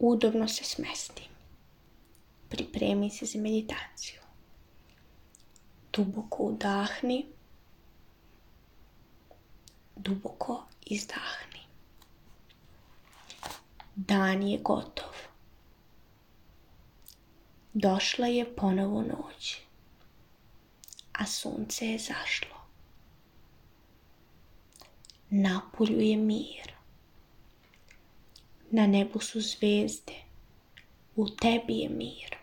Udobno se smesti. Pripremi se za meditaciju. Duboko udahni. Duboko izdahni. Dan je gotov. Došla je ponovo noć, a sunce je zašlo. Napolju je mir. Na nebu su zvezde. U tebi je mir.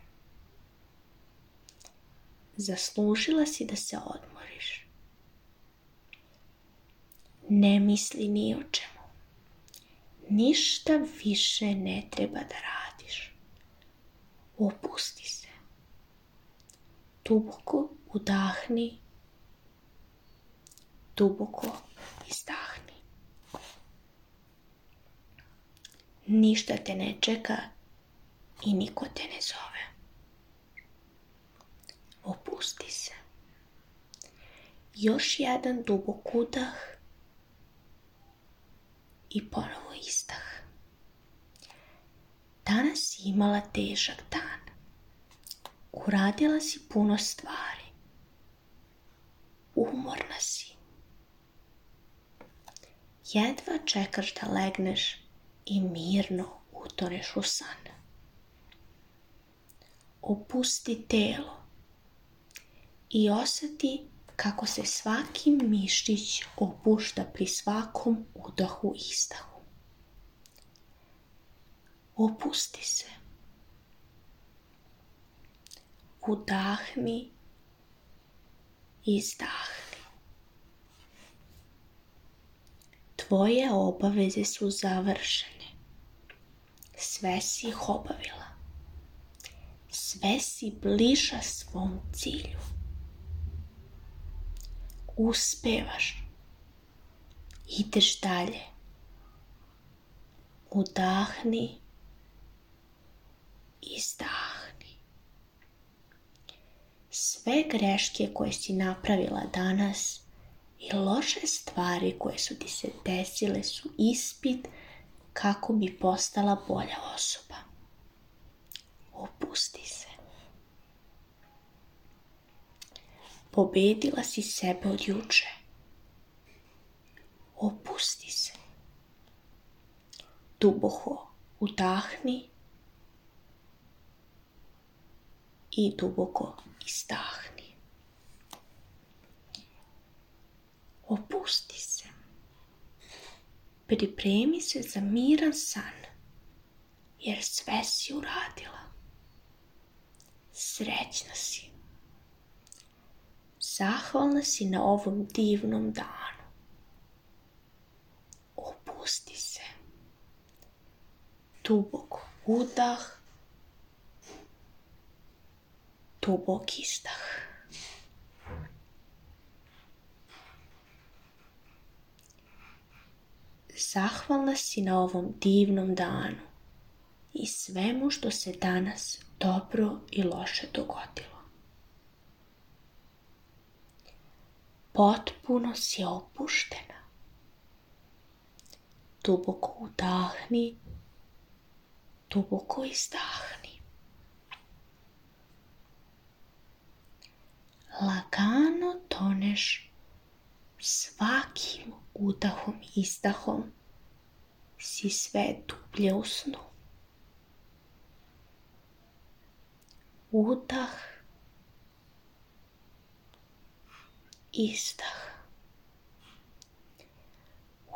Zaslužila si da se odmoriš. Ne misli ni o čemu. Ništa više ne treba da radiš. Opusti se. Duboko udahni. Duboko izdahni. Ništa te ne čeka i niko te ne zove. Opusti se. Još jedan dubok udah i ponovo izdah. Danas si imala težak dan. Uradila si puno stvari. Umorna si. Jedva čekaš da legneš i mirno utoneš u san. Opusti telo i osjeti kako se svaki mišić opušta pri svakom udahu i izdahu. Opusti se. Udahni, izdahni. Tvoje obaveze su završene. Sve si ih obavila. Sve si bliža svom cilju. Uspevaš. Ideš dalje. Udahni. Izdahni. Sve greške koje si napravila danas i loše stvari koje su ti se desile su ispit kako bi postala bolja osoba. Opusti se. Pobedila si sebe od juče. Opusti se. Duboko udahni i duboko izdahni. Opusti se. Pripremi se za miran san, jer sve si uradila. Srećna si. Zahvalna si na ovom divnom danu. Opusti se. Duboko udah, dubok izdah. Zahvalna si na ovom divnom danu i svemu što se danas dobro i loše dogodilo. Potpuno si opuštena. Duboko udahni, duboko izdahni. Lagano toneš svakim udahom i izdahom si sve dublje u snu. Udah, izdah.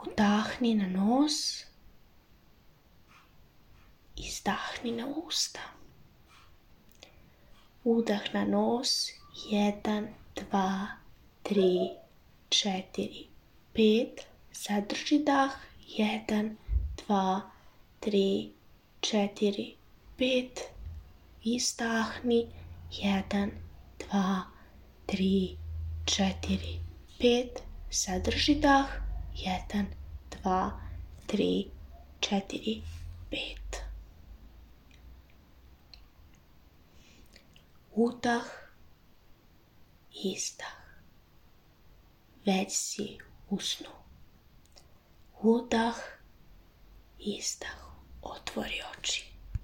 Udahni na nos, izdahni na usta. Udah na nos, jedan, dva, tri, četiri, pet. Zadrži dah, jedan, dva, tri, četiri, pet. Izdahni, jedan, dva, tri, četiri, pet. Zadrži dah, jedan, dva, tri, četiri, pet. Udah, izdah. Već si u snu. Udah, izdah. Otvori oči.